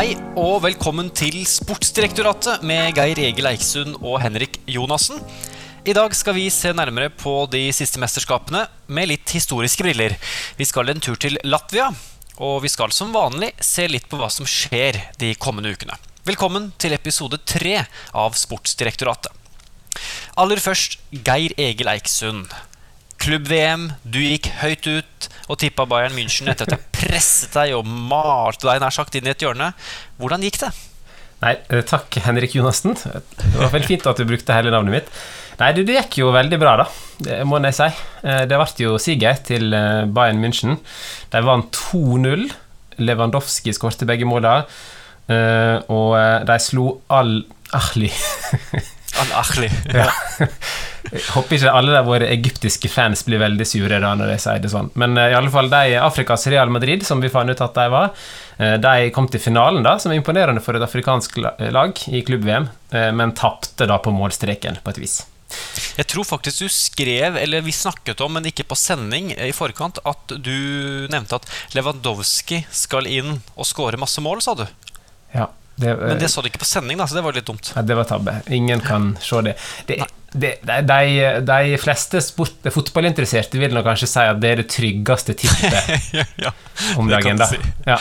Hei og velkommen til Sportsdirektoratet med Geir Egil Eiksund og Henrik Jonassen. I dag skal vi se nærmere på de siste mesterskapene med litt historiske briller. Vi skal en tur til Latvia, og vi skal som vanlig se litt på hva som skjer de kommende ukene. Velkommen til episode tre av Sportsdirektoratet. Aller først Geir Egil Eiksund. Klubb-VM, du gikk høyt ut og tippa Bayern München etter at jeg presset deg og malte deg nær sagt inn i et hjørne. Hvordan gikk det? Nei, eh, takk, Henrik Jonassen. Det var veldig fint at du brukte hele navnet mitt. Nei, det, gikk jo veldig bra, da. Det må jeg si. Eh, det ble jo siger til eh, Bayern München. De vant 2-0. Lewandowski skåret begge målene. Og de slo Al-Ahli Al-Ahli. Ja. Jeg håper ikke alle de våre egyptiske fans blir veldig sure da når jeg sier det sånn. Men uh, i alle fall de Afrikas Real Madrid, som vi fant ut at de var, uh, de kom til finalen, da, som er imponerende for et afrikansk lag i klubb-VM, uh, men tapte da på målstreken, på et vis. Jeg tror faktisk du skrev, eller vi snakket om, men ikke på sending i forkant, at du nevnte at Lewandowski skal inn og skåre masse mål, sa du. Ja. Det, men det så du ikke på sending, da, så det var litt dumt. Ja, det var tabbe. Ingen kan se det. det, det de, de, fleste sport, fotballinteresserte vil nok kanskje si at det er det tryggeste tippet ja, om dagen. Da. Si. Ja.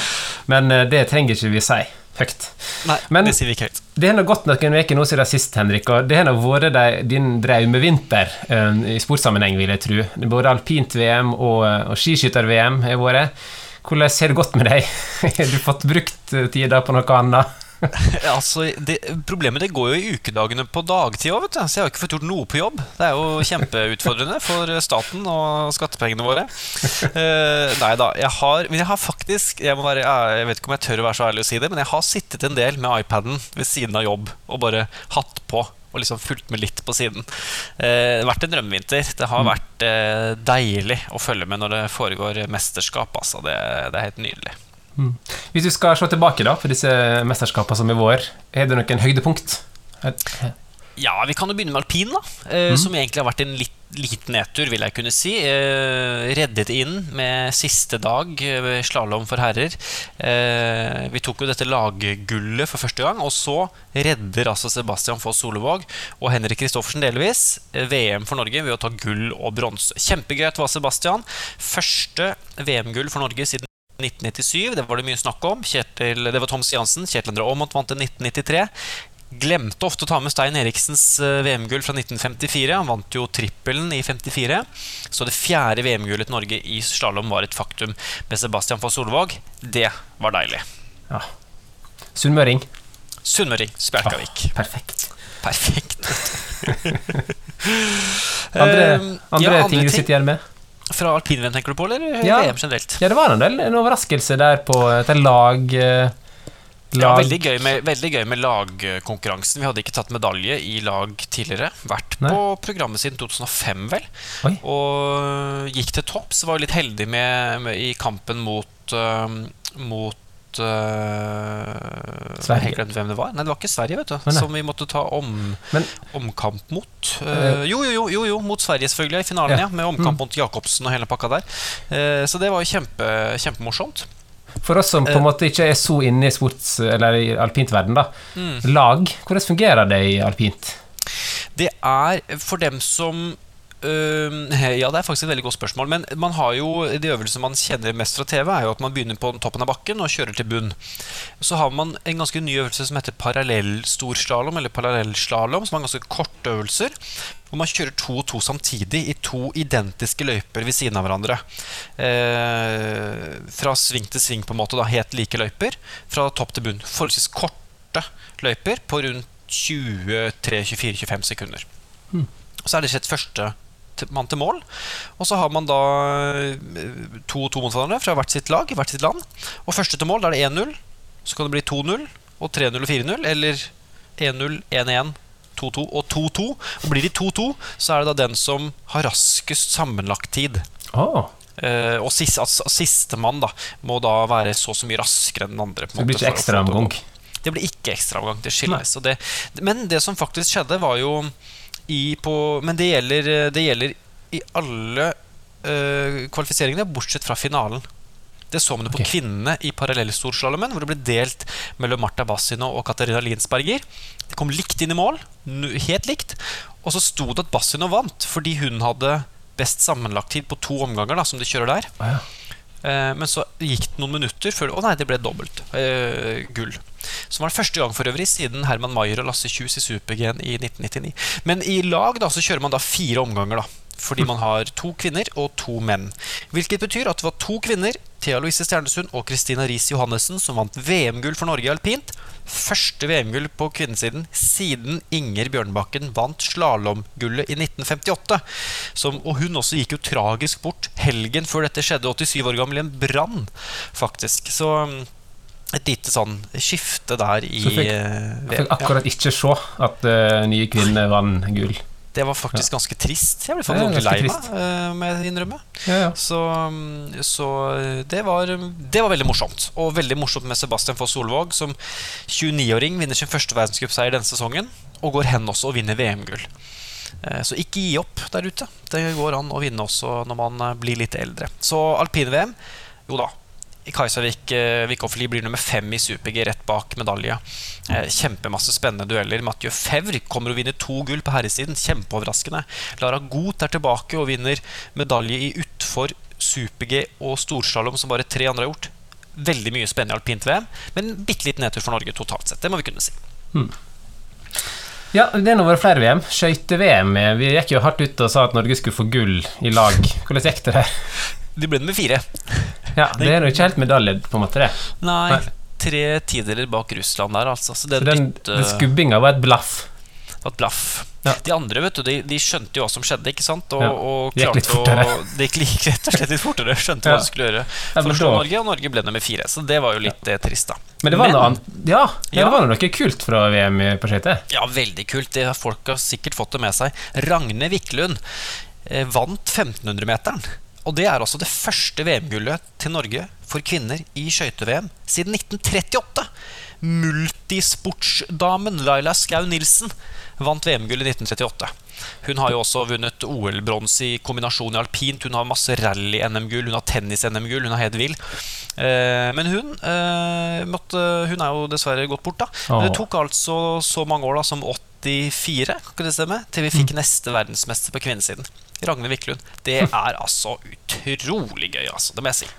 Men uh, det trenger ikke vi si høyt. Nei, Men, det sier vi ikke høyt. Det har gått noen uker nå siden sist, Henrik, og det har vært de, din drømmevinter uh, i sportssammenheng, vil jeg tro. Både alpint-VM og, eh, og skiskytter-VM har vært. Hvordan har det gått med deg? Har du fått brukt tida på noe annet? altså, det, Problemet det går jo i ukedagene på dagtid òg, så jeg har ikke fått gjort noe på jobb. Det er jo kjempeutfordrende for staten og skattepengene våre. Uh, nei da. Jeg har, men jeg har faktisk jeg, være, jeg, vet ikke om jeg tør å være så ærlig å si det, men jeg har sittet en del med iPaden ved siden av jobb og bare hatt på. Og liksom fulgt med litt på siden. Uh, det har vært en drømmevinter. Det har vært uh, deilig å følge med når det foregår mesterskap. Altså. Det, det er helt nydelig. Mm. Hvis du skal se tilbake da på disse mesterskapene som er vår, er det noen høydepunkt? Ja, vi kan jo begynne med alpin, da. Eh, mm. Som egentlig har vært en litt liten nedtur, vil jeg kunne si. Eh, reddet inn med siste dag eh, slalåm for herrer. Eh, vi tok jo dette laggullet for første gang, og så redder altså Sebastian Foss Solevåg og Henrik Kristoffersen delvis VM for Norge ved å ta gull og bronse. Det var Sebastian. Første VM-gull for Norge siden 1997. Det var det mye snakk om. Kjetil, det var Tom Stiansen. Kjetil André Aamodt vant i 1993. Glemte ofte å ta med Stein Eriksens eh, VM-gull fra 1954. Han vant jo trippelen i 54. Så det fjerde VM-gullet til Norge i slalåm var et faktum. Med Sebastian von Solvåg, det var deilig. Ja. Sunnmøring. Sunnmøring. Spjelkavik. Ah, perfekt. Perfekt. andre, andre, ja, andre ting du sitter igjen med? Fra alpinrenn, tenker du på, eller ja. VM generelt? Ja, det var en del en overraskelse der på et lag, lag. Eh, ja, veldig gøy, med, veldig gøy med lagkonkurransen. Vi hadde ikke tatt medalje i lag tidligere. Vært Nei. på programmet siden 2005, vel. Oi. Og gikk til topps. Var litt heldig med, med, i kampen mot, uh, mot uh, Sverige. Jeg glemte hvem det var. Nei, det var ikke Sverige, vet du. Men, som vi måtte ta om, Men, omkamp mot. Uh, jo, jo, jo, jo, mot Sverige, selvfølgelig, i finalen, ja. ja med omkamp mm. mot Jacobsen og hele pakka der. Uh, så det var jo kjempe, kjempemorsomt. For oss som på en måte ikke er så inne i sports- eller i alpintverden, da. Mm. Lag, hvordan fungerer det i alpint? Det er for dem som ja, det er faktisk et veldig godt spørsmål. Men man har jo de øvelsene man kjenner mest fra TV, er jo at man begynner på toppen av bakken og kjører til bunn. Så har man en ganske ny øvelse som heter parallellstorslalåm, eller parallellslalåm, som er ganske korte øvelser. Hvor man kjører to og to samtidig i to identiske løyper ved siden av hverandre. Eh, fra sving til sving, på en måte. da Helt like løyper. Fra topp til bunn. Forholdsvis korte løyper på rundt 23-24-25 sekunder. Mm. Så er det skjedd første mann til mål. Og så har man da eh, to to motstandere fra hvert sitt lag i hvert sitt land. Og første til mål, da er det 1-0. Så kan det bli 2-0 og 3-0 og 4-0. Eller 1-0, 1-1, 2-2 og 2-2. Og blir de 2-2, så er det da den som har raskest sammenlagt tid. Oh. Uh, og sist, altså, sistemann må da være så så mye raskere enn den andre. så det blir ikke ekstraomgang? Det blir ikke ekstraomgang. Det skilles. Det, men det som faktisk skjedde, var jo i på Men det gjelder, det gjelder i alle uh, kvalifiseringene, bortsett fra finalen. Det så man jo på kvinnene i parallellstorslalåmen, hvor det ble delt mellom Marta Bassino og Katarina Linsberger. De kom likt inn i mål, helt likt. Og så sto det at Bassino vant fordi hun hadde best sammenlagt tid på to omganger, da, som de kjører der. Ja. Eh, men så gikk det noen minutter før Å nei, det ble dobbelt eh, gull. Som var det første gang for øvrig siden Herman Maier og Lasse Kjus i Super-G i 1999. Men i lag da så kjører man da fire omganger, da. Fordi man har to kvinner og to menn. Hvilket betyr at det var to kvinner, Thea Louise Stjernesund og Christina Riis Johannessen, som vant VM-gull for Norge i alpint. Første VM-gull på kvinnesiden siden Inger Bjørnbakken vant slalåmgullet i 1958. Som, og hun også gikk jo tragisk bort helgen før dette skjedde, 87 år gammel, i en brann, faktisk. Så mm, et lite sånn skifte der i Så fikk- eh, Jeg fikk akkurat ikke se at uh, nye kvinner vant gull. Det var faktisk ganske trist. Jeg ble faktisk ordentlig lei meg, eh, må jeg innrømme. Ja, ja. Så, mm, så eh, det, var, det var veldig morsomt. Og veldig morsomt med Sebastian Foss Solvåg, som 29-åring vinner sin første verdenscupseier denne sesongen, og går hen også og vinner VM-gull. Eh, Så ikke gi opp der ute. Det går an å vinne også når man blir litt eldre. Så alpin-VM, jo da. Kajsavik eh, Vikofli blir nummer fem i super-G, rett bak medalje. Eh, Kjempemasse spennende dueller. Mathieu Fevre kommer og vinner to gull på herresiden. Kjempeoverraskende. Lara Goth er tilbake og vinner medalje i utfor super-G og storslalåm, som bare tre andre har gjort. Veldig mye spennende i alpint-VM, men bitte litt nedtur for Norge totalt sett. Det må vi kunne si. Ja, det har vært flere VM. Skøyte-VM. eh, Vi gikk jo hardt ut og sa at Norge skulle få gull i lag. Hvordan gikk det der? De ble nummer fire. Ja, Det er jo ikke helt medalje, på en måte, det. Nei, Nei. tre tideler bak Russland der, altså. Så den, Så den, bytte- den skubbinga var et blaff. var et blaff. Ja. De andre vet du, de, de skjønte jo hva som skjedde, ikke sant? Og, Ja. og Det gikk litt fortere. Å, det gikk rett og slett litt fortere. Skjønte Ja. hva de skulle gjøre. For ja, Norge, og Norge ble nummer fire. Så det var jo litt eh, trist, da. Men det var Men- noe Ja, det var noe kult fra VM i- prosjektet? Ja, veldig kult. Det folk har sikkert fått det med seg. Ragne Wiklund eh, vant 1500-meteren. Og det er altså det første VM-gullet til Norge for kvinner i skøyte-VM siden 1938. Multisportsdamen Laila Skau Nilsen vant VM-gullet i 1938. Hun har jo også vunnet OL-bronse i kombinasjon i alpint. Hun har masse rally-NM-gull, hun har tennis-NM-gull, hun er helt vill. Eh, men hun, eh, måtte, hun er jo dessverre gått bort, da. Men Det tok altså så mange år da som 84 kan det stemme, til vi fikk neste verdensmester på kvinnesiden. Ragne Wiklund. Det er altså utrolig gøy, altså. Det må jeg si.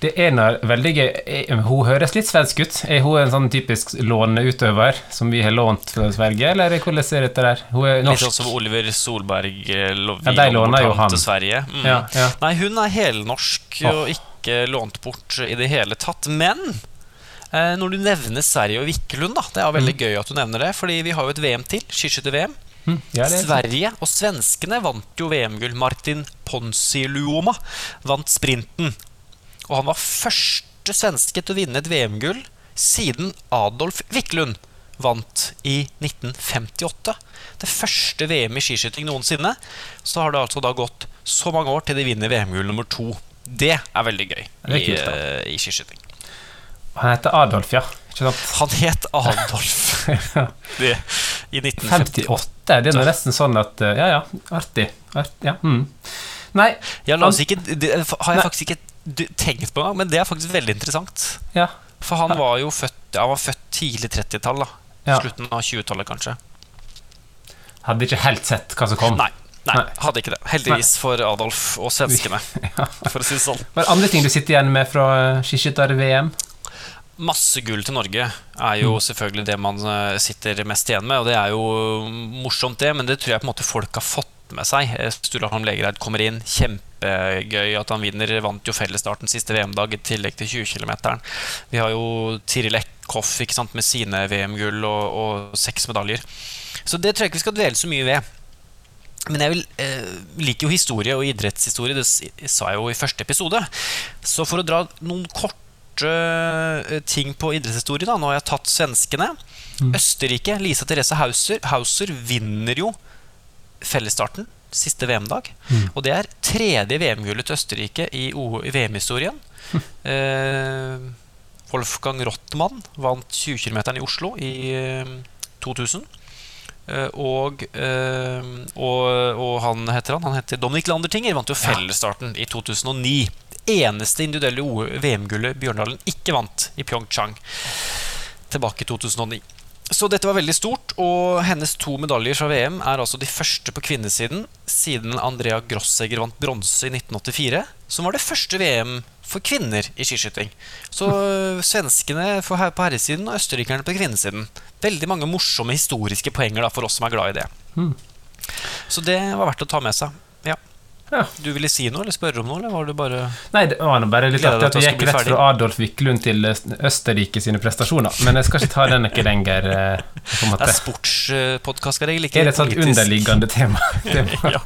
Det er noe veldig gøy. Er- Hun høres litt svensk ut. Er hun en sånn typisk låneutøver som vi har lånt fra Sverige, eller hvordan ser dette der? Hun er Litt norsk. sånn som Oliver Solberg eh, lo- Ja, de låner jo han. til Sverige. Mm. Ja, ja. Nei, hun er helnorsk Åh. og ikke lånt bort i det hele tatt. Men eh, når du nevner Sverige og Wiklund, da Det er Mm. veldig gøy at du nevner det, Fordi vi har jo et VM til. Skiskytter-VM. Hm, ja, er Sverige og svenskene vant jo VM-gull. Martin Ponsiluoma vant sprinten. Og han var første svenske til å vinne et VM-gull siden Adolf Wiklund vant i 1958. Det første VM i skiskyting noensinne. Så har det altså da gått så mange år til de vinner VM-gull nummer to. Det er veldig gøy er i, eh, i skiskyting. Han heter Adolf, ja. Han het Adolf det, i 1958. 58. Det er nesten sånn at eh, Ja, ja, artig. artig ja. mm. Nei, Ja, ikke, det har jeg Nei. faktisk ikke tenkt på engang, men det er faktisk veldig interessant. ja. For han var jo født, ja, han var født tidlig 30-tall, da. Ja. Slutten av 20-tallet, kanskje. Hadde ikke helt sett hva som kom. Nei, nei, Nei. hadde ikke det. Heldigvis for Adolf og svenskene, for å si det sånn. Hva er andre ting du sitter igjen med fra eh, skiskytter-VM? Masse gull til Norge er jo selvfølgelig det man eh, sitter mest igjen med, og det er jo morsomt, det, men det tror jeg på en måte folk har fått med seg. Eh, Legereid kommer inn, kjempegøy at han vinner. Vant jo fellesstarten siste VM-dag i tillegg til 20 km. Vi har jo Tiril Eckhoff med sine VM-gull og, og seks medaljer. Så det tror jeg ikke vi skal dvele så mye ved. Men jeg vil, eh, liker jo historie og idrettshistorie, det sa jeg jo i første episode. Så for å dra noen korte eh, ting på idrettshistorie, da. Nå har jeg tatt svenskene. Østerrike, Lisa Therese Hauser, Hauser vinner jo fellesstarten siste VM-dag. Og det er tredje VM-gullet til Østerrike i, i VM-historien. Eh, Wolfgang Rottmann vant 20 km i Oslo i eh, 2000. Eh, og, eh, og, og han heter han Han heter Dominic Landertinger. Vant jo fellesstarten i 2009. eneste individuelle VM-gullet Bjørndalen ikke vant i Pyeongchang tilbake i 2009. Så dette var veldig stort, og hennes to medaljer fra VM er altså de første på kvinnesiden siden Andrea Grossegger vant bronse i 1984, som var det første VM for kvinner i skiskyting. Så øh, svenskene på herresiden og østerrikerne på kvinnesiden. Veldig mange morsomme historiske poenger da, for oss som er glad i det. Mm. Så det var verdt å ta med seg. Ja. Ja. Du ville si noe, eller spørre om noe, eller var det bare Nei, det var nå bare litt artig at vi gikk rett fra Adolf Wiklund til Østerrike sine prestasjoner. Men jeg skal ikke ta den ikke lenger. eh, på en måte. sportspodkast, skal jeg like Er det et sånt underliggende tema? ja.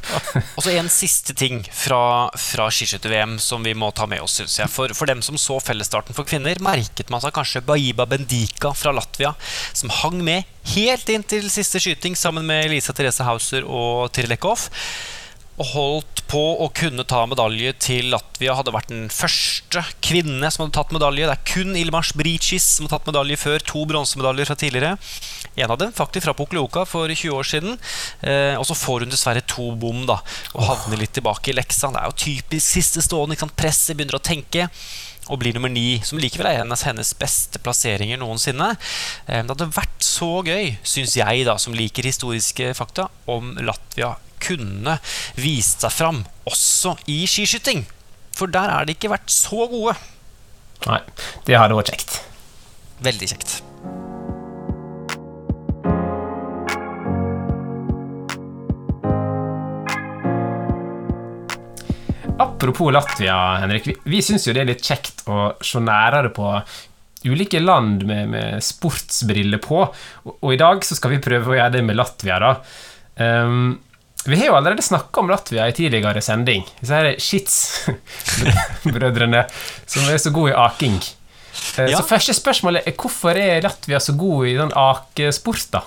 Og så en siste ting fra, fra skiskytter-VM som vi må ta med oss. syns jeg. For, for dem som så fellesstarten for kvinner, merket man seg kanskje Baiba Bendika fra Latvia, som hang med helt inn til siste skyting sammen med Elisa Therese Hauser og Tirlekov. Og holdt på å kunne ta medalje til Latvia. Hadde vært den første kvinne som hadde tatt medalje. Det er kun Ilmars Bricis som har tatt medalje før. To bronsemedaljer fra tidligere. En av dem faktisk fra Poklioka for 20 år siden. Eh, og så får hun dessverre to bom da og havner litt tilbake i leksa. Det er jo typisk siste stående. Ikke sant? Presset begynner å tenke. Og blir nummer ni, som likevel er en av hennes beste plasseringer noensinne. Eh, Det hadde vært så gøy, syns jeg, da, som liker historiske fakta, om Latvia kunne vist seg fram også i skiskyting. For der er de ikke vært så gode. Nei, det hadde vært kjekt. Veldig kjekt. Apropos Latvia, Henrik. Vi, vi syns jo det er litt kjekt å se nærere på ulike land med, med sportsbriller på. Og, og i dag så skal vi prøve å gjøre det med Latvia, da. Ehm, vi har jo allerede snakka om Latvia i tidligere sending. Disse her Shits-brødrene som er så gode i aking. Eh. Så første spørsmål er hvorfor er Latvia så god i den akesport, da?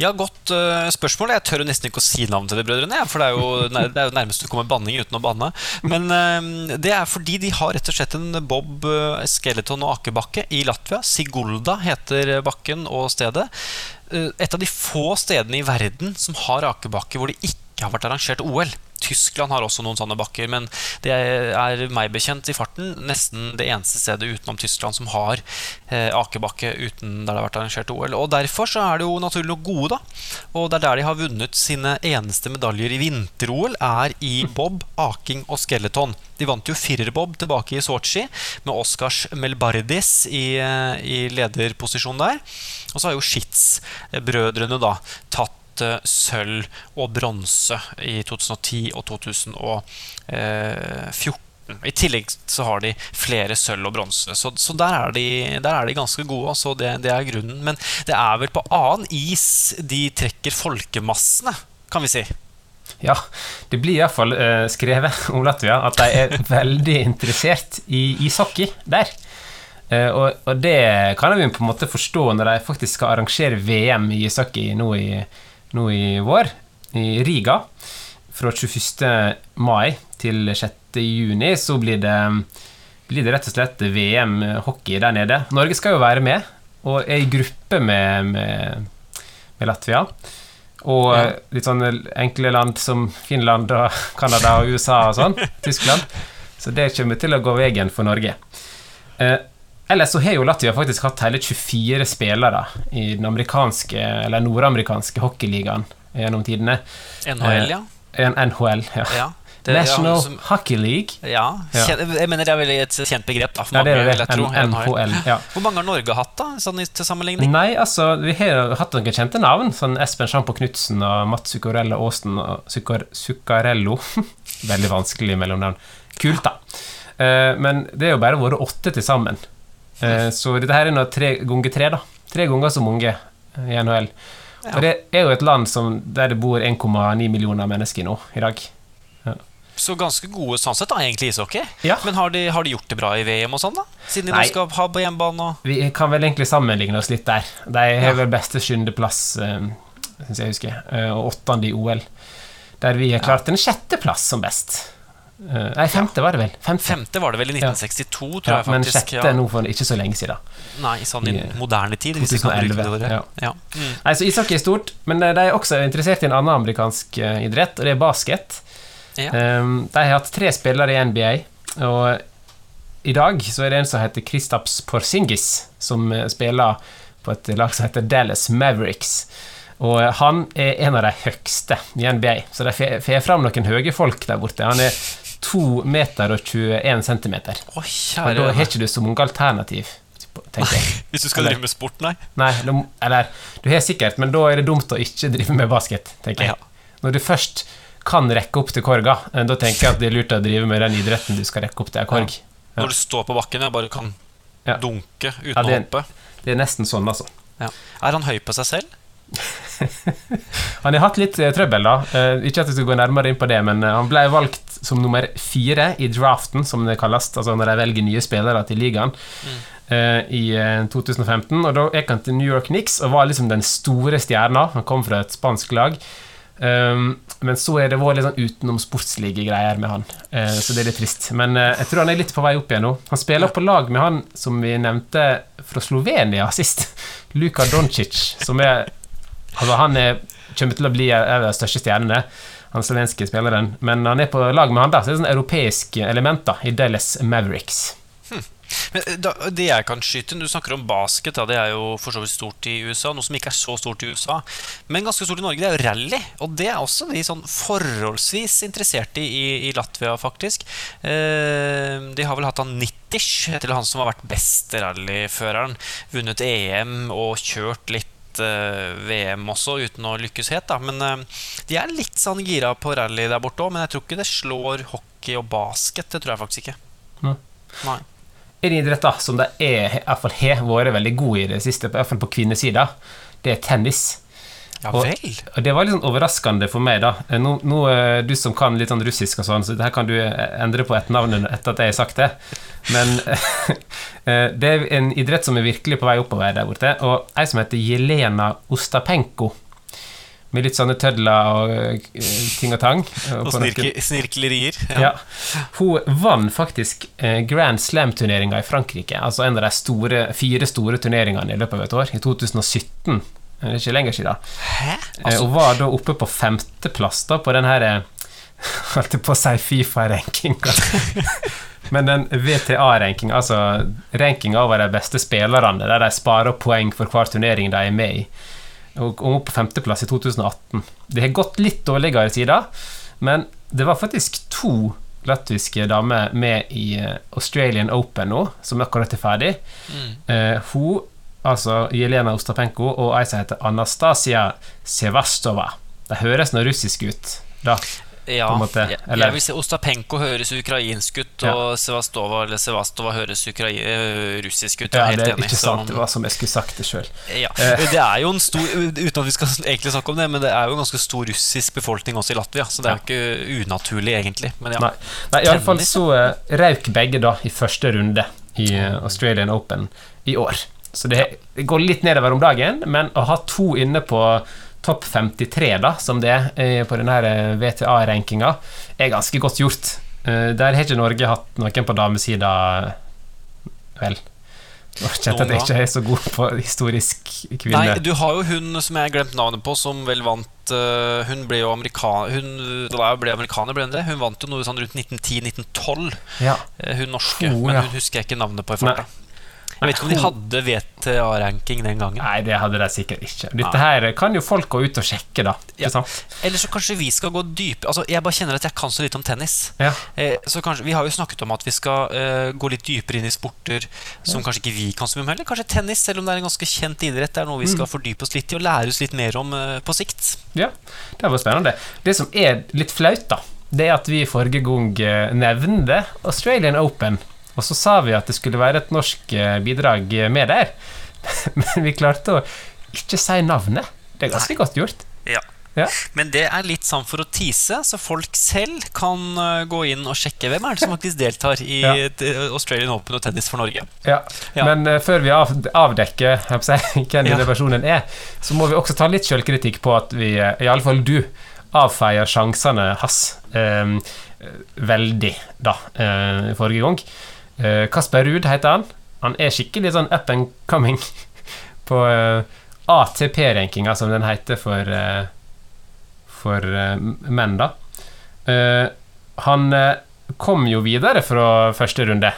Ja, godt uh, spørsmål. Jeg tør jo nesten ikke å si navnet til de brødrene. For det er jo, det er jo nærmest du kommer banning uten å banne. Men uh, det er fordi de har rett og slett en bob, eh, skeleton og akebakke i Latvia. Sigulda heter bakken og stedet. Et av de få stedene i verden som har akebakke hvor det ikke har vært arrangert OL. Tyskland har også noen sånne bakker, men det er meg bekjent i farten nesten det eneste stedet utenom Tyskland som har eh, akebakke uten der det har vært arrangert OL. Og Derfor så er det jo naturlig nok gode, da. Og det er der de har vunnet sine eneste medaljer i vinter-OL, er i bob, aking og skeleton. De vant jo firerbob tilbake i Sotsji med Oscars Melbardis i, eh, i lederposisjon der. Og så har jo Schitz-brødrene da tatt eh, sølv og bronse i 2010 og 2014. I tillegg så har de flere sølv og bronse, så, så der, er de, der er de ganske gode. Altså det, det er grunnen. Men det er vel på annen is de trekker folkemassene, kan vi si. Ja, det blir iallfall uh, skrevet om Latvia at de er veldig interessert i ishockey der. Eh, og, og det kan vi på en måte forstå når de faktisk skal arrangere VM i ishockey nå i, nå i vår, i Riga. Fra 21. mai til 6. juni så blir det, blir det rett og slett VM hockey der nede. Norge skal jo være med, og er i gruppe med, med, med Latvia. Og Ja. litt sånne enkle land som Finland og Canada og USA og sånn. Tyskland. Så det kommer til å gå veien for Norge. Eh, ellers så har jo Latvia faktisk hatt hele 24 spillere i den amerikanske, eller nordamerikanske hockeyligaen gjennom tidene. NHL, ja. En NHL, ja. ja. Det- National som- Hockey League. Ja, jeg mener det er veldig et kjent begrep. Da, for Ja, det er det. tro, NHL. Ja. Hvor mange har Norge hatt, da? Sånn i- til sammenligning? Nei, altså, vi har hatt noen kjente navn. Sånn Espen Sjampo Knutsen og Mats Zuccarello Aasen og Zuccar Zuccarello. Veldig vanskelig mellomnavn. Kult, da. Eh, men det er jo bare vært åtte til sammen. Eh, så dette her er nå tre ganger tre, da. Tre ganger så mange i NHL. Ja. Og det er jo et land som, der det bor 1,9 millioner mennesker nå i dag. Så ganske gode sånn sett, da, egentlig, ishockey. Ja. Men har de, har de gjort det bra i VM og sånn, da? Siden de Nei. nå skal ha på hjemmebane og Vi kan vel egentlig sammenligne oss litt der. De har Ja. vel beste sjuendeplass, uh, syns jeg husker, eh, og åttende i OL. Der vi har klart en sjetteplass som best. Eh, nei, femte var det vel. Femte. Femte var det vel i Ja. 1962, tror Ja, jeg men sjette ja. nå for ikke så lenge siden. Nei, sånn i I, moderne tid, hvis vi kan bruke 2011, det ja. Ja. Mm. Nei, så Ishockey er stort, men eh, de er også interessert i en annen amerikansk eh, idrett, og det er basket. Ja. Um, de har hatt tre spillere i NBA. og i dag så er det en som heter Kristaps Porzingis, som spiller på et lag som heter Dallas Mavericks. Og han er en av de høgste i NBA, så de får fram noen høye folk der borte. Han er 2 meter og 21 centimeter. Å, kjære da har ikke du så mange alternativ, jeg. Hvis du skal Eller- drive med sport, nei. Nei, eller du har sikkert, men da er det dumt å ikke drive med basket, tenker jeg. Ja. Når du først kan rekke opp til korga, eh, da tenker jeg at det er lurt å drive med den idretten du skal rekke opp til en korg. Ja. Når du står på bakken og bare kan Ja. dunke uten Ja, det- å hoppe. Det er nesten sånn, altså. Ja. Er han høy på seg selv? Han har hatt litt eh, trøbbel, da. Eh, ikke at jeg skal gå nærmere inn på det, men eh, han ble valgt som nummer fire i draften, som det kalles, altså når de velger nye spillere til ligaen, eh, i eh, 2015. Og da gikk han til New York Knicks og var liksom den store stjerna. Han kom fra et spansk lag. Um, men så er det vært litt sånn utenomsportslige greier med han, så det er litt trist. Men jeg tror han er litt på vei opp igjen nå. Han spiller på lag med han som vi nevnte fra Slovenia sist, Luka Doncic, som er Altså, han er, kommer til å bli en største stjernene, han slovenske spilleren. Men han er på lag med han, da, så det er sånn europeiske elementer i Dallas Mavericks. Men eh, da, det jeg kan skyte Du snakker om basket, da, det er jo for så vidt stort i USA. Noe som ikke er så stort i USA, men ganske stort i Norge. Det er jo rally. Og det er også de sånn forholdsvis interesserte i, i, Latvia, faktisk. Eh, de har vel hatt han Nittish, til han som har vært beste rallyføreren. Vunnet EM og kjørt litt eh, VM også, uten å lykkes helt. Da. Men eh, de er litt sånn gira på rally der borte òg. Men jeg tror ikke det slår hockey og basket. Det tror jeg faktisk ikke. Mm. Nei. En idrett da, som det er, i hvert fall har vært veldig gode i det siste, i hvert fall på kvinnesida, det er tennis. Ja Og- vel. Og det var litt sånn overraskende for meg, da. Eh, Nå, nå eh, Du som kan litt sånn russisk og sånn, så her kan du eh, endre på etternavnet etter at jeg har sagt det. Men det er en idrett som er virkelig på vei oppover der borte. Og ei som heter Jelena Ostapenko. Med litt sånne tødler og ting og tang. Og, Og snirke, snirklerier. ja. Hun vant faktisk Grand Slam-turneringa i Frankrike. Altså en av de store, fire store turneringene i løpet av et år, i 2017. Eh, Det er ikke lenger siden. Hæ? Altså, Hun var da oppe på femteplass da på den her eh, Holdt på å si Fifa-rankinga. Men den VTA-rankinga, altså rankinga over de beste spillerne, der de sparer poeng for hver turnering de er med i. Og kom opp på femteplass i 2018. Det har gått litt dårligere siden, men det var faktisk to latviske damer med i Australian Open nå, som akkurat er ferdig. mm. Uh, hun, altså Jelena Ostapenko, og ei som heter Anastasia Sevastova. De høres noe russisk ut, da. ja, jeg, eller- jeg vil si Ostapenko høres ukrainsk ut, Ja. og Sevastova eller Sevastova høres ukrai øh, russisk ut. Ja, helt det er enig. ikke sant. Det var som jeg skulle sagt det sjøl. ja. Eh. Det er jo en stor Uten at vi skal egentlig snakke om det, men det er jo en ganske stor russisk befolkning også i Latvia, så det er jo ikke unaturlig, egentlig. Men ja. Nei, Nei i alle fall så uh, røyk begge da i første runde i eh, Australian Open i år. Så det, det går litt nedover om dagen, men å ha to inne på topp 53, da, som det er eh, på denne VTA-rankinga, er ganske godt gjort. Eh, der har ikke Norge hatt noen på damesida Vel Nå kjente at jeg ikke er så god på historisk kvinne. Nei, du har jo hun som jeg har glemt navnet på, som vel vant uh, Hun ble jo amerikaner Hun ble amerikaner, ble hun det? Hun vant jo noe sånn rundt 1910-1912, ja. hun norske. Oh, men hun husker jeg ikke navnet på i farta. Jeg vet ikke om de hadde VTA-ranking den gangen. Nei, det hadde de sikkert ikke. Dette her kan jo folk gå ut og sjekke, da. Ja. Eller så kanskje vi skal gå dypere Altså, Jeg bare kjenner at jeg kan så lite om tennis. Ja. Eh, så kanskje, Vi har jo snakket om at vi skal eh, gå litt dypere inn i sporter som kanskje ikke vi kan så mye om heller. Kanskje tennis, selv om det er en ganske kjent idrett. Det er noe vi Mm. skal fordype oss litt i og lære oss litt mer om eh, på sikt. Ja, det var spennende. Det som er litt flaut, da, det er at vi forrige gang eh, nevnte Australian Open, og så sa vi at det skulle være et norsk eh, bidrag med der. Men vi klarte å ikke si navnet. Det er ganske godt gjort. Ja. Ja. Men det er litt sånn for å tease, så folk selv kan eh, gå inn og sjekke hvem er det som faktisk deltar i Ja. eh, Australian Open og tennis for Norge. Ja. Ja. Men eh, før vi av, avdekker jeg hvem denne personen er, så må vi også ta litt sjølkritikk på at vi, eh, i alle fall du, avfeier sjansene hans eh, veldig, da, eh, forrige gang. Eh, Kasper Ruud heter han. Han er skikkelig sånn up and coming på uh, ATP-rankinga, som den heter for, eh, for eh, menn, da. Eh, han eh, kom jo videre fra første runde,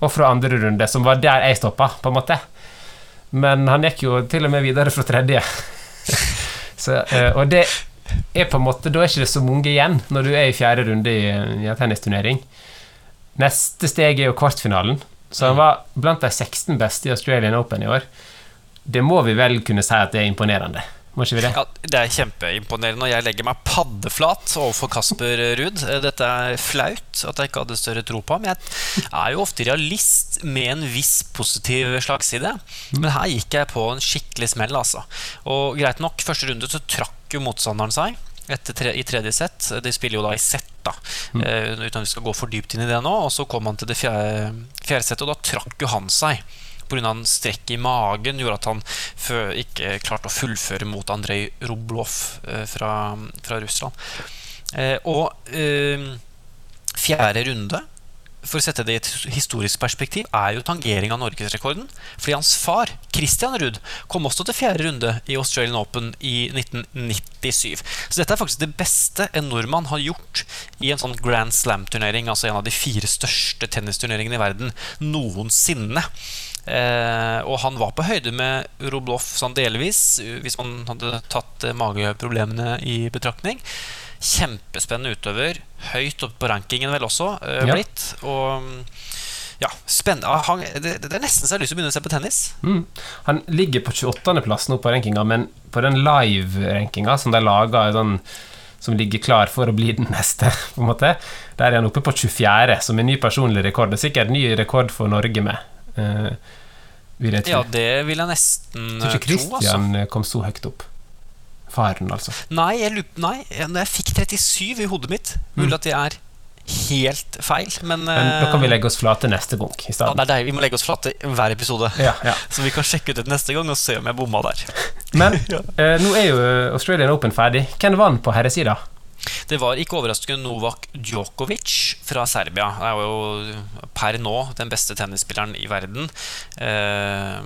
og fra andre runde, som var der jeg stoppa, på en måte. Men han gikk jo til og med videre fra tredje. så, eh, og det er på en måte Da er ikke det så mange igjen når du er i fjerde runde i, i en tennisturnering. Neste steg er jo kvartfinalen. Så han var blant de 16 beste i Australian Open i år. Det må vi vel kunne si at det er imponerende. Må det? Ja, Det er kjempeimponerende, og jeg legger meg paddeflat overfor Kasper Ruud. Dette er flaut at jeg ikke hadde større tro på ham. Jeg er jo ofte realist med en viss positiv slagside, men her gikk jeg på en skikkelig smell, altså. Og greit nok, første runde så trakk jo motstanderen seg. Tre, I tredje sett. De spiller jo da i sett, da. Mm. Uh, uten at vi skal gå for dypt inn i det nå. Og så kom han til det fjerde, fjerde settet, og da trakk jo han seg pga. en strekk i magen gjorde at han ikke klarte å fullføre mot Andrej Rublov eh, fra, fra Russland. Eh, og fjerde runde for å sette det i et historisk perspektiv, er jo tangering av norgesrekorden. Fordi hans far, Christian Ruud, kom også til fjerde runde i Australian Open i 1997. Så dette er faktisk det beste en nordmann har gjort i en sånn Grand Slam-turnering, altså en av de fire største tennisturneringene i verden noensinne. Eh, og han var på høyde med Roblov sånn delvis, hvis man hadde tatt mageproblemene i betraktning. Kjempespennende utøver. Høyt oppe på rankingen vel også uh, blitt. Ja. Og ja, spennende. Ah, han, det, det, er nesten så jeg har lyst til å begynne å se på tennis. Mm. Han ligger på 28.-plass nå på rankinga, men på den live-rankinga som de laga sånn, som ligger klar for å bli den neste, på en måte, der er han oppe på 24., som er ny personlig rekord. Det er sikkert ny rekord for Norge med. Uh, jeg tro. Ja, det vil jeg nesten tro. Tror ikke Christian altså. kom så høyt opp. Faren, altså. Nei, jeg, nei, når jeg fikk 37 i hodet mitt Mulig mm. at det er helt feil, men, men Da kan vi legge oss flate neste gang. I ja, det er Vi må legge oss flate hver episode. Ja, ja. Så vi kan sjekke ut det neste gang og se om jeg bomma der. Men ja. eh, nå er jo Australian Open ferdig. Hvem vant på herresida? Det var ikke overraskende Novak Djokovic fra Serbia. Han er jo per nå den beste tennisspilleren i verden. Eh,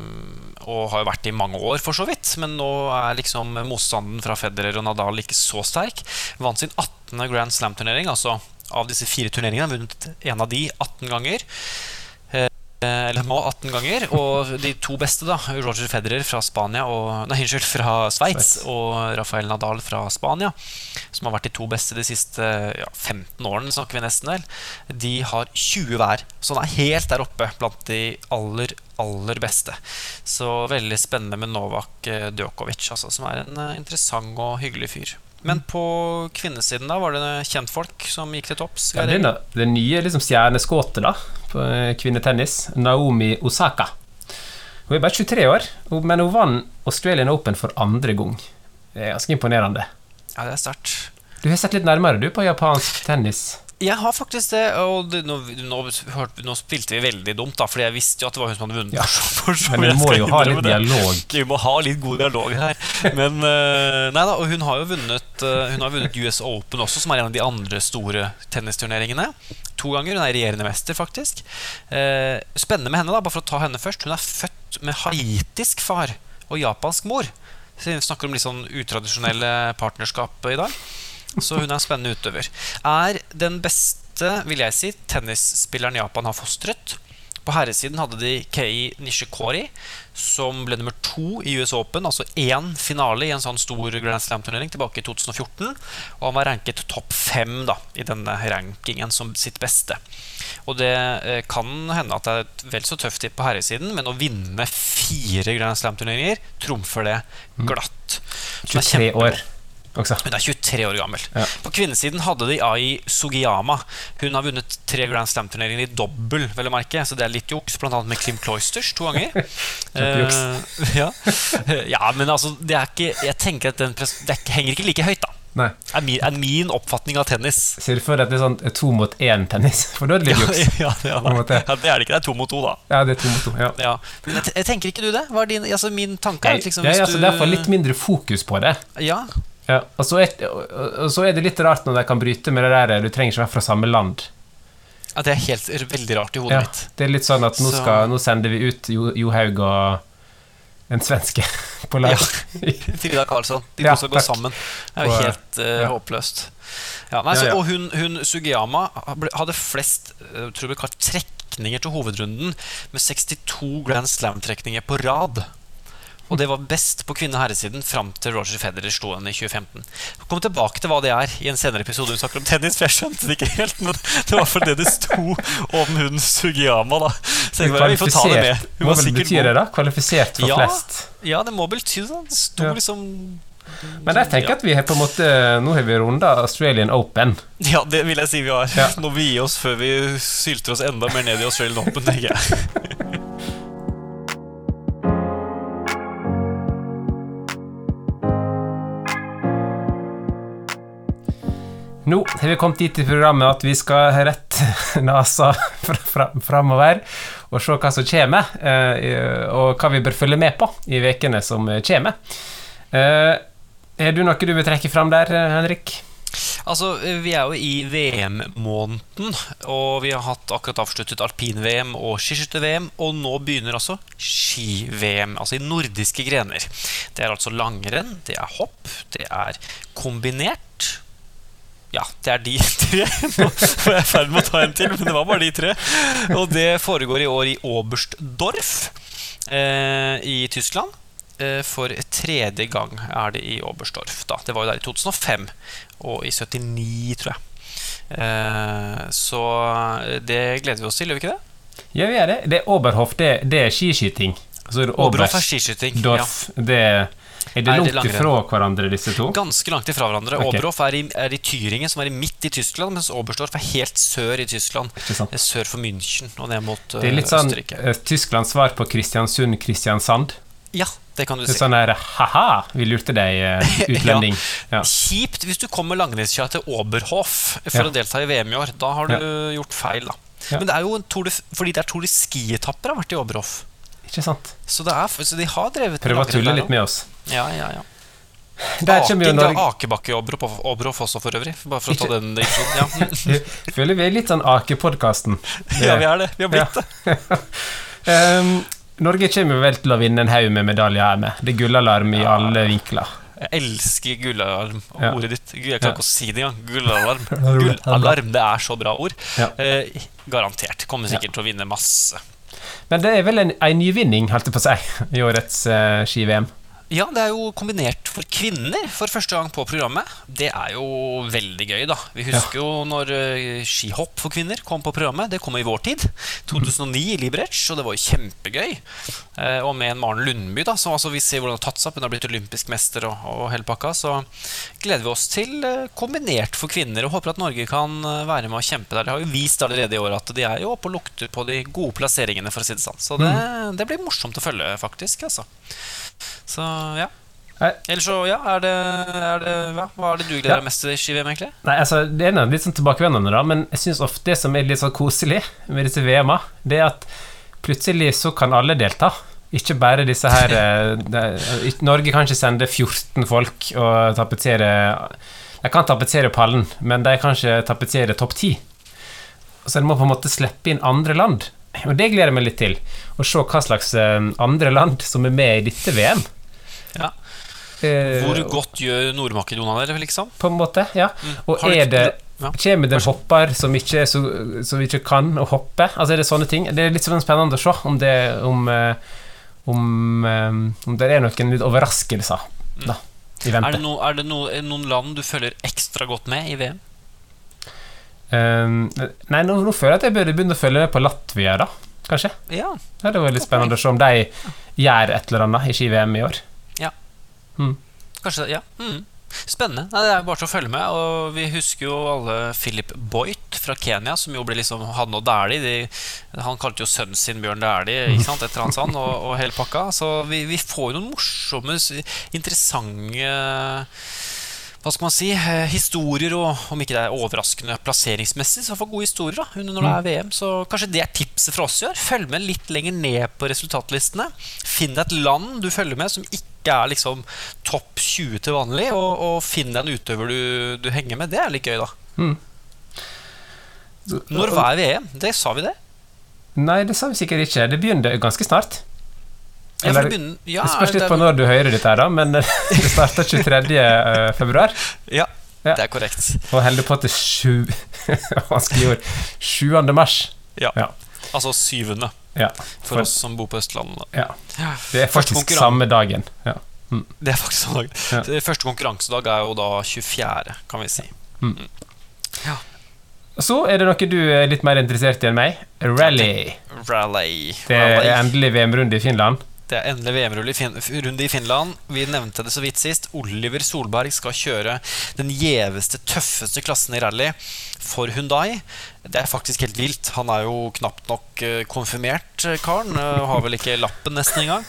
og har jo vært det i mange år, for så vidt. Men nå er liksom motstanden fra Federer og Nadal ikke så sterk. Vant sin 18. Grand Slam-turnering. Altså av disse fire turneringene vunnet en av de 18 ganger. Eh, eller nå 18 ganger. Og de to beste, da, Roger Federer fra Spania og, nei, unnskyld, fra Sveits og Rafael Nadal fra Spania, som har vært de to beste de siste ja, 15 årene, snakker vi nesten vel, de har 20 hver. Så han er helt der oppe blant de aller, aller beste. Så veldig spennende med Novak eh, Djokovic, altså, som er en eh, interessant og hyggelig fyr. Men på kvinnesiden da var det kjentfolk som gikk til topps? Ja, det, det nye liksom, stjerneskuddet på eh, kvinnetennis, Naomi Osaka. Hun er bare 23 år, men hun vant Australian Open for andre gang. Det er ganske imponerende. Ja, det er sterkt. Du har sett litt nærmere du på japansk tennis? Jeg har faktisk det, og det, nå, nå, nå, spilte vi veldig dumt, da, Fordi jeg visste jo at det var hun som hadde vunnet. Ja. For, for, men vi må jo ha litt dialog. Vi må ha litt god dialog her. Men uh, nei da, og hun har jo vunnet uh, Hun har vunnet US Open også, som er en av de andre store tennisturneringene. To ganger. Hun er regjerende mester, faktisk. Uh, spennende med henne, da, bare for å ta henne først. Hun er født med haitisk far og japansk mor. Så vi snakker om litt sånn utradisjonelle partnerskap i dag. Så hun er en spennende utøver. Er den beste, vil jeg si, tennisspilleren Japan har fostret. På herresiden hadde de Kei Nishikori, som ble nummer to i US Open. Altså én finale i en sånn stor Grand Slam-turnering tilbake i 2014. Og han var ranket topp fem da, i denne rankingen som sitt beste. Og det eh, kan hende at det er et vel så tøft på herresiden, men å vinne fire Grand Slam-turneringer trumfer det glatt. 23 år. Også. Hun er 23 år gammel. Ja. På kvinnesiden hadde de Ai Sugiyama. Hun har vunnet tre Grand Slam-turneringer i dobbel, vel å merke, så det er litt juks, bl.a. med Klim Cloisters to ganger. uh, ja. ja. men altså, det er ikke Jeg tenker at den det henger ikke like høyt, da. Nei. Er, min, er min oppfatning av tennis. Ser du for deg at det er sånn to mot én-tennis? For da er det litt juks. Ja, ja, ja, det er det ikke. Det er to mot to, da. Ja, det er to mot to, ja. ja. Men jeg, tenker ikke du det? Hva er din, altså, min tanke er liksom, ja, altså, du... Derfor litt mindre fokus på det. Ja ja, og, så er, og så er det litt rart når de kan bryte med det der Du trenger ikke være fra samme land. Ja, Det er helt veldig rart i hodet ja, mitt. Det er litt sånn at nå, skal, nå sender vi ut Johaug og en svenske på lag. Frida Karlsson. De Ja, to skal gå sammen. Det er jo helt uh, ja. håpløst. Ja, nei, så, ja. Og hun, hun Sugiyama hadde flest eh, tror jeg, trekninger til hovedrunden, med 62 Grand Slam-trekninger på rad. Og det var best på kvinne- og herresiden fram til Roger Federer slo henne i 2015. Vi kommer tilbake til hva det er i en senere episode hun snakker om tennis, for jeg skjønte det ikke helt. Men det var fordi det sto om hun Sugiyama, da. Så jeg bare, vi får ta det med. Hun var vel betyr det, da? Kvalifisert for Ja. flest? Ja, det må vel bety det. Det sto liksom Men jeg tenker at vi har på en måte Nå har vi runda Australian Open. Ja, det vil jeg si vi har. Ja. Nå vil vi gi oss før vi sylter oss enda mer ned i Australian Open, tenker jeg. Nå har vi kommet dit i programmet at vi skal rette nesa fra- fra- framover og se hva som kommer, eh, og hva vi bør følge med på i ukene som kommer. Eh, Er du noe du vil trekke fram der, Henrik? Altså, Vi er jo i VM-måneden, og vi har hatt akkurat avsluttet alpin-VM og skiskytter-VM, og nå begynner altså ski-VM, altså i nordiske grener. Det er altså langrenn, det er hopp, det er kombinert. Ja, det er de tre. Nå var jeg i ferd med å ta en til, men det var bare de tre. Og det foregår i år i Oberstdorf eh, i Tyskland. Eh, For tredje gang er det i Oberstdorf. Da. Det var jo der i 2005 og i 79, tror jeg. Eh, Så det gleder vi oss til, gjør vi ikke det? Ja, vi gjør det. Det er Oberhof, det, det er skiskyting. Altså, er Oberhof er skiskyting. Ja. Det er det de det er langt ifra hverandre, disse to? Ganske langt ifra hverandre. Okay. Oberhof er i, er i Tyringen, som er i midt i Tyskland, mens Oberstdorf er helt sør i Tyskland. Eh, Sør for München og ned mot Østerrike. Det er litt sånn Østerrike. eh, Tysklands svar på Kristiansund-Kristiansand. Ja, det kan du Det er si. sånn der ha-ha, vi lurte deg, eh, utlending. ja. Kjipt hvis du kommer langrennskjører til Oberhof for Ja. å delta i VM i år. Da har du gjort feil, da. Ja. Men det er jo en Tour de, fordi det er Tour de Ski-etapper har vært i Oberhof. Ikke sant? Så, det er, så de har drevet Prøv å tulle litt med oss. Ja, ja, ja. Der kommer jo det er Norge akebakke Oberhof også, for øvrig. Bare for å ta den diskusjonen. Ja. Føler vi er litt sånn Ake-podkasten. ja, vi er det. Vi har blitt det. Um, Norge kommer vel til å vinne en haug med medaljer her med. Det er gullalarm i alle vinkler. Jeg elsker gullalarm. Ja. Ordet ditt. Jeg klarer Ja. ikke å si det engang. Gullalarm. Gullalarm, det er så bra ord. Ja. Eh, garantert. Kommer sikkert til å vinne masse. Men det er vel en, en nyvinning, holdt jeg på å si, i årets eh, ski-VM. Ja, det er jo kombinert for kvinner for første gang på programmet. Det er jo veldig gøy, da. Vi husker jo når eh, skihopp for kvinner kom på programmet. Det kom i vår tid. 2009 i Liberec, og det var jo kjempegøy. Eh, og med en Maren Lundby, da, som altså vi ser hvordan det har tatt seg opp. Hun har blitt olympisk mester og, og hele pakka. Så gleder vi oss til eh, kombinert for kvinner, og håper at Norge kan være med og kjempe der. De har jo vist allerede i år at de er jo oppe og lukter på de gode plasseringene, for å si det sånn. Så det, det blir morsomt å følge, faktisk. altså så ja. Eller så, ja, er det, er det hva? hva er det du gleder Ja. mest til i ski-VM, egentlig? Nei, altså, Det er noe litt sånn tilbakevendende, da, men jeg syns ofte det som er litt sånn koselig med disse VM-a, det er at plutselig så kan alle delta. Ikke bare disse her eh, det- Norge kan ikke sende 14 folk og tapetsere De kan tapetsere pallen, men de kan ikke tapetsere topp 10. Så en må på en måte slippe inn andre land. Og det gleder jeg meg litt til. Å se hva slags eh, andre land som er med i dette VM. Ja. Eh, Hvor godt gjør Nord-Makedonia det, liksom? På en måte, ja. Og er det ja. Kommer det en hopper som ikke, så, som ikke kan å hoppe? Altså er det sånne ting? Det er litt sånn spennende å se om det om, eh, om, om det er noen litt overraskelser da, i Er det, no, er det no, noen land du følger ekstra godt med i VM? Um, nei, nå, nå føler jeg at jeg burde begynne å følge med på Latvia, da. Kanskje. Ja. Det hadde vært litt spennende å se om de gjør et eller annet i ski-VM i år. Ja Kanskje det, ja. Mm. Spennende. Nei, det er bare til å følge med. Og vi husker jo alle Philip Boyt fra Kenya, som jo ble liksom Han og Dæhlie. de- Han kalte jo sønnen sin Bjørn Dæhlie, ikke sant? Et eller annet sånt, og, og hele pakka. Så vi, vi får jo noen morsomme, interessante hva skal man si, eh, historier, og om ikke det er overraskende plasseringsmessig, så får gode historier da, under når det er VM. Så kanskje det er tipset fra oss i år. Følg med litt lenger ned på resultatlistene. Finn et land du følger med som ikke er liksom topp 20 til vanlig, og, og finn en utøver du, du henger med. Det er litt gøy, da. Mm. Når var VM? Det sa vi det? Nei, det sa vi sikkert ikke. Det begynner ganske snart. Ja, Eller- begynner, ja, det spørs litt på når du hører dette, her da, men det starter 23. eh, februar. Ja, Ja. det er korrekt. Og holder på til sju Vanskelig ord. 7. mars. Ja. Ja. Altså syvende, Ja. for For- oss som bor på Østlandet. ja. Ja. Det er faktisk samme dagen. Ja. Det er faktisk samme dagen. Ja. Første konkurransedag er jo da 24., kan vi si. Så er det noe du er litt mer interessert i enn meg. Rally. Rally. Det er endelig VM-runde i Finland. Det er endelig VM-runde i, i Finland. Vi nevnte det så vidt sist. Oliver Solberg skal kjøre den gjeveste, tøffeste klassen i rally for Hundai. Det er faktisk helt vilt. Han er jo knapt nok eh, konfirmert, eh, karen. eh, Har vel ikke lappen nesten engang.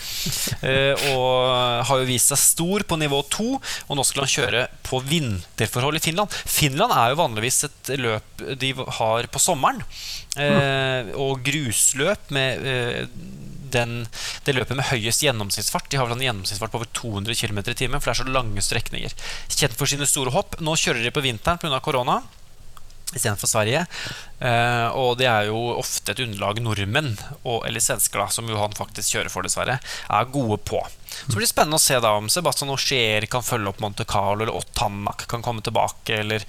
Og har jo vist seg stor på nivå to. Og nå skal han kjøre på vinterforhold i Finland. Finland er jo vanligvis et løp de har på sommeren. Og grusløp med den, det løpet med høyest gjennomsnittsfart. De har vel en gjennomsnittsfart på over 200 km i timen, for det er så lange strekninger. Kjent for sine store hopp. Nå kjører de på vinteren pga. korona istedenfor Sverige. Eh, og det er jo ofte et underlag nordmenn, og, eller svensker, da, som Johan faktisk kjører for, dessverre, er gode på. Så blir det spennende å se da om Sebastian Auxier kan følge opp Monte Carlo, eller Ottanak kan komme tilbake, eller,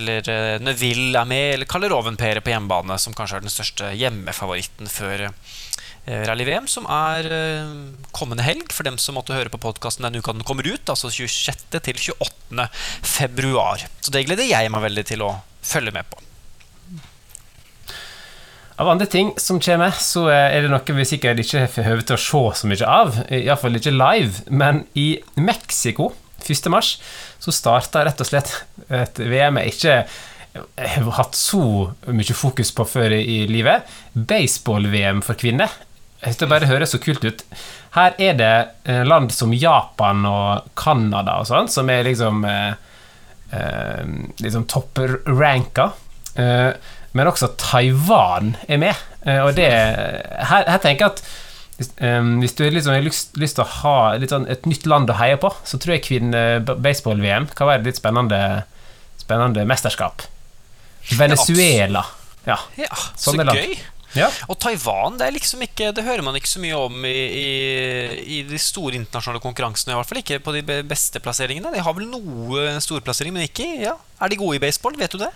eller eh, Neville er med, eller Kalle Rovenpere på hjemmebane, som kanskje er den største hjemmefavoritten før eh, Rally-VM, som er eh, kommende helg, for dem som måtte høre på podkasten den uka den kommer ut, altså 26. til 28. februar. Så det gleder jeg meg veldig til å følge med på. Av andre ting som kommer, så er det noe vi sikkert ikke får høve til å se så mye av. Iallfall ikke live. Men i Mexico 1. mars så starta rett og slett et VM jeg ikke har hatt så mye fokus på før i livet. Baseball-VM for kvinner. Jeg synes Det bare høres så kult ut. Her er det eh, land som Japan og Canada og sånn, som er liksom eh, eh, liksom topp-ranka. Eh, men også Taiwan er med. Eh, og det her, her tenker jeg at hvis, eh, hvis du liksom har lyst, lyst til å ha sånn et nytt land å heie på, så tror jeg kvinne-baseball-VM kan være et litt spennende, spennende mesterskap. Venezuela. Ja. Ja, så gøy! Ja. Og Taiwan det er liksom ikke Det hører man ikke så mye om i, i, i de store internasjonale konkurransene. I hvert fall ikke på de beste plasseringene. De har vel noe storplassering, men ikke ja. Er de gode i baseball? Vet du det?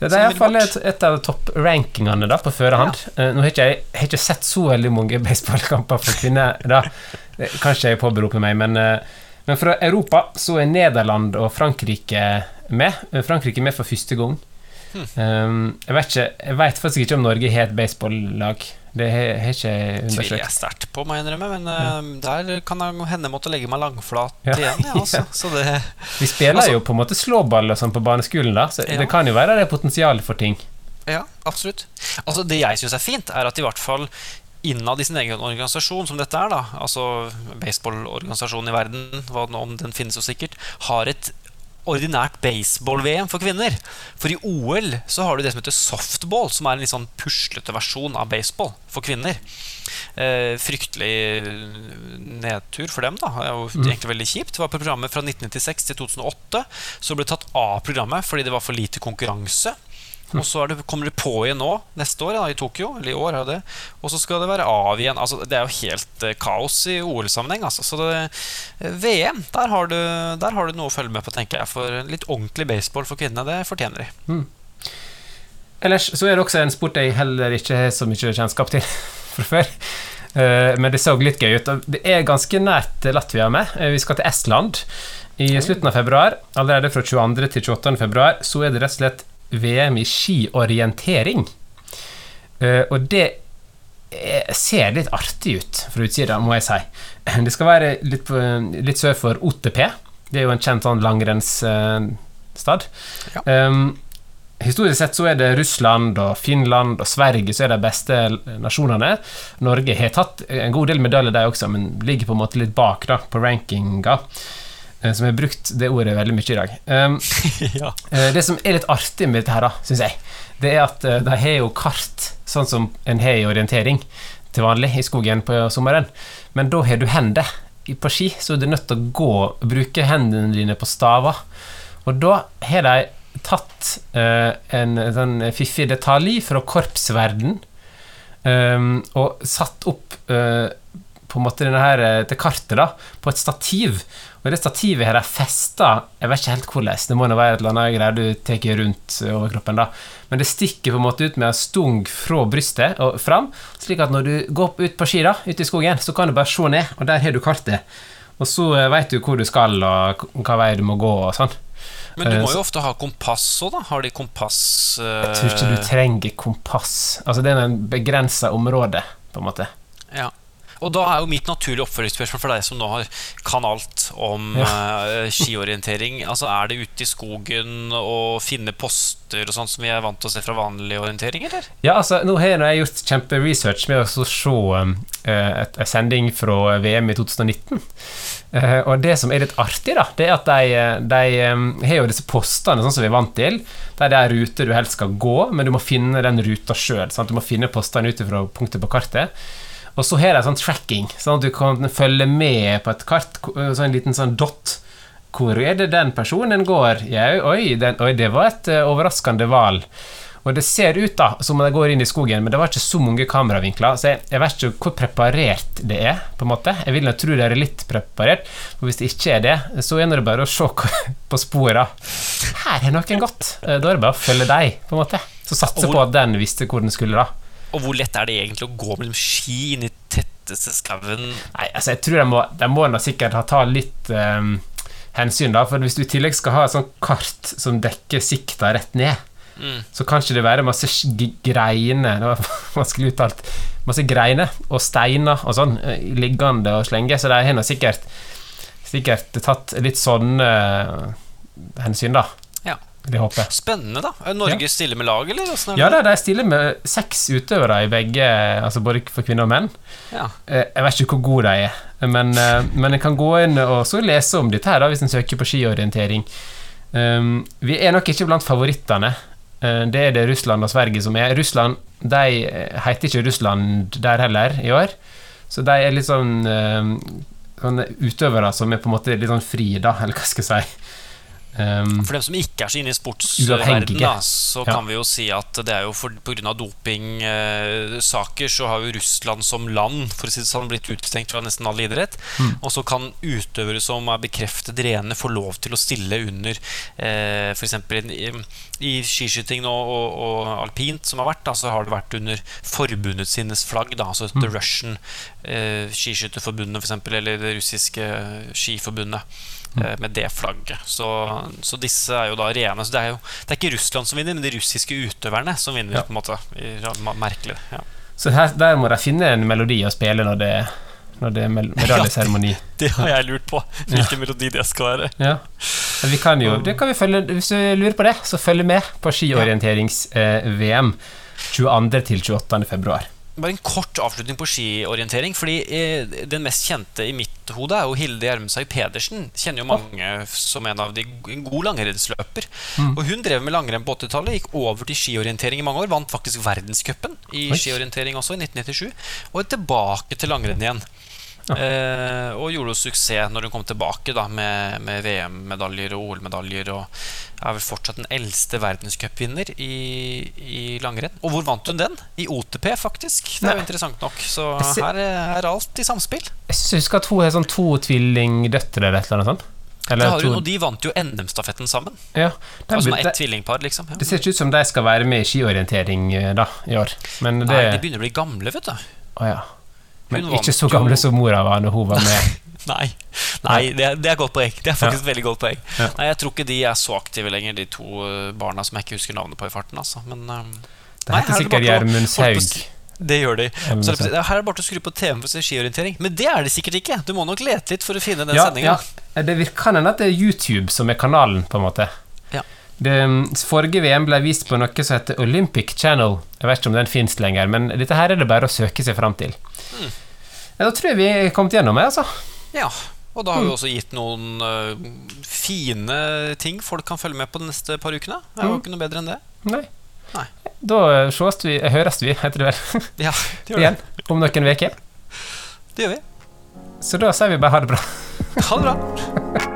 Ja, det er iallfall et, et av topprankingene på førehånd. Ja. Nå har ikke jeg har ikke sett så veldig mange baseballkamper for kvinner. da Kanskje jeg påberoper meg, men, eh, men fra Europa så er Nederland og Frankrike med. Eh, Frankrike med for første gang. Um, jeg, vet ikke, jeg vet faktisk ikke om Norge har et baseballag. Det har ikke jeg Tviler undersøkt. jeg sterkt på, må jeg innrømme. Men eh, der kan jeg hende måtte legge meg langflat Ja. igjen. Ja, altså. Så det Vi spiller Altså- jo på en måte slåball og sånn på barneskolen, da, så Ja. det kan jo være det er potensial for ting. Ja, absolutt. Altså, det jeg syns er fint, er at i hvert fall innad i sin egen organisasjon, som dette er, da, altså baseballorganisasjonen i verden, hva om den finnes jo sikkert, har et ordinært baseball-VM for kvinner. For i OL så har du det som heter softball, som er en litt sånn puslete versjon av baseball for kvinner. Eh, fryktelig nedtur for dem, da. Det er jo egentlig veldig kjipt. Det var på programmet fra 1996 til 2008. Så ble det tatt av programmet fordi det var for lite konkurranse. Og så det, kommer det på igjen nå, neste år, ja, i Tokyo. Eller i år, er det. Og så skal det være av igjen. Altså, det er jo helt eh, kaos i OL-sammenheng. Altså. Så det, eh, VM, der har, du, der har du noe å følge med på, tenker jeg. For litt ordentlig baseball for kvinnene, det fortjener de. Ellers så er det også en sport jeg heller ikke har så mye kjennskap til fra før. Eh, Men det så litt gøy ut. Det er ganske nært Latvia med. Vi skal til Estland i slutten av februar. Allerede fra 22. til 28. februar så er det rett og slett VM i skiorientering. Eh, Og det er- ser litt artig ut fra utsida, må jeg si. Det skal være litt, på, litt sør for OTP. Det er jo en kjent sånn langrennsstad. Ja. Um, Historisk sett så er det Russland og Finland og Sverige som er de beste nasjonene. Norge har tatt en god del medaljer, de også, men ligger på en måte litt bak da, på rankinga. Eh, Som har brukt det ordet veldig mye i dag. Um, ja. eh, det som er litt artig med dette her, da, syns jeg, det er at eh, de har jo kart, sånn som en har i orientering til vanlig i skogen på sommeren. Men da har du hender på ski, så du er nødt til å gå og bruke hendene dine på staver. Og da har de tatt uh, en sånn fiffig detalj fra korpsverden um, og satt opp eh, på en måte denne her, det til kartet da, på et stativ. Og det stativet har de festa Jeg vet ikke helt hvordan. Det må nå være et eller annet greier du tar rundt overkroppen. da Men det stikker på en måte ut med en stung fra brystet og fram, slik at når du går ut på ski da, ute i skogen, så kan du bare se ned, og der har du kartet. Og så eh, veit du hvor du skal, og hva vei du må gå og sånn. Men du Eh, må jo ofte ha kompass òg, da. Har de kompass uh... Jeg tror ikke du trenger kompass. Altså, det er en begrensa område, på en måte. Ja. Og da er jo mitt naturlige oppfølgingsspørsmål for deg som nå har, kan alt om eh, skiorientering. Altså Er det ute i skogen å finne poster og sånt som vi er vant til å se fra vanlig orientering, eller? Ja, altså, nå har jeg gjort kjemperesearch med å se um, eh, et, en sending fra VM i 2019. Uh, og det som er litt artig, da, det er at de, eh, de um, har jo disse postene sånn som vi er vant til, der det er ruter du helst skal gå, men du må finne den ruta sjøl. Du må finne postene ut fra punktet på kartet. Og så har de sånn tracking, sånn at du kan følge med på et kart, sånn en liten sånn dot. Hvor er det den personen går? Ja, oi, den, oi, det var et eh, overraskende valg. Og det ser ut da som om de går inn i skogen, men det var ikke så mange kameravinkler, så jeg, jeg vet ikke hvor preparert det er. på en måte. Jeg vil nå tro det er litt preparert, for hvis det ikke er det, så er det bare å se på sporene. Her har noen gått. Eh, Da er det bare å følge deg, på en måte. Så satse på at den visste hvor den skulle, da. Og hvor lett er det egentlig å gå mellom ski inn i tetteste skauen? Nei, altså jeg tror de må, de må sikkert ha ta litt um, hensyn, da. For hvis du i tillegg skal ha et sånt kart som dekker sikta rett ned, Mm. så kan ikke det være masse greiner Det var vanskelig uttalt. Masse greiner og steiner og sånn eh, liggende og slenge, så de har sikkert, sikkert tatt litt sånne eh, hensyn, da. Ja. Det håper jeg. Spennende, da. Er Norge stiller med lag, eller? Er Ja det? de stiller med seks utøvere i begge, altså både for kvinner og menn. Ja. Eh, Jeg vet ikke hvor gode de er, men, eh, men en kan gå inn og så lese om dette her da, hvis en søker på skiorientering. Um, vi er nok ikke blant favorittene. Eh, det er det Russland og Sverige som er. Russland de heter ikke Russland der heller i år, så de er litt sånn sånn utøvere som er på en måte litt sånn fri, da, eller hva skal jeg si. Um, For dem som ikke er så inne i sportsverdenen, så Ja. kan vi jo si at det er jo pga. på grunn av dopingsaker så har jo Russland som land for å si det sånn, blitt utestengt fra nesten all idrett. Mm. Og så kan utøvere som er bekreftet rene, få lov til å stille under eh, f.eks. I, i skiskyting og, og, og alpint som har vært, da, så har det vært under forbundet sines flagg. Da, altså Mm. The Russian eh, Skiskytterforbundet, f.eks., eller det russiske skiforbundet eh, med det flagget. Så, så disse er jo da rene. Så det er jo det er ikke Russland som vinner, men de russiske utøverne som vinner. Ja. på en måte Merkelig. Ja. så her, der må de finne en melodi å spille når det, når det er medaljeseremoni. Ja, Det har jeg lurt på, hvilken melodi det skal være. Ja. Vi kan jo, det kan vi følge, hvis du lurer på det, så følg med på skiorienterings-VM 22. til 28. februar. Bare en kort avslutning på skiorientering. Fordi eh, Den mest kjente i mitt hode er jo Hilde Gjermsøy Pedersen. Kjenner jo mange som en av de en god langrennsløper. Mm. Og Hun drev med langrenn på 80-tallet, gikk over til skiorientering i mange år. Vant faktisk verdenscupen i skiorientering også, i 1997. Og er tilbake til langrenn igjen. Eh, og gjorde jo suksess når hun kom tilbake da med, med VM-medaljer og OL-medaljer. Og er vel fortsatt den eldste verdenscupvinner i, i langrenn. Og hvor vant hun den? I OTP, faktisk. Det er jo interessant nok. Så her er alt i samspill. Jeg husker at hun har sånn to tvillingdøtre eller et eller annet sånt. Eller har hun, og de vant jo NM-stafetten sammen. ja, det, Altså det, ett tvillingpar, liksom. Ja. det ser ikke ut som de skal være med i skiorientering eh, da, i år. Men det Nei, de begynner å bli gamle, vet du. Å ja. Men ikke så gamle som mora var når hun var med. Nei, Nei det, det er godt poeng. Det er faktisk veldig godt poeng. Ja. Nei, Jeg tror ikke de er så aktive lenger, de to eh, barna som jeg ikke husker navnet på i farten. Altså. Men um, Det er heter sikkert bare å- Gjermund holdt på å Saug. det gjør de. Så er her er det bare å skru på TV-en for skiorientering. Men det er det sikkert ikke. Du må nok lete litt for å finne den Ja, sendinga. ja. Det kan hende at det er YouTube som er kanalen, på en måte. Ja. Det mm, forrige VM ble vist på noe som heter Olympic Channel. Jeg vet ikke om den fins lenger, men dette her er det bare å søke seg fram til. Mm. Da tror jeg vi er kommet gjennom, det, altså. Ja, og da har Mm. vi også gitt noen uh, fine ting folk kan følge med på de neste par ukene. Det er jo Mm. ikke noe bedre enn det. Nei. Nei. Da sees vi, eh, høres vi, heter det vel, Ja, det gjør det. igjen om noen uker. Det gjør vi. Så da sier vi bare ha det bra. Ha det bra.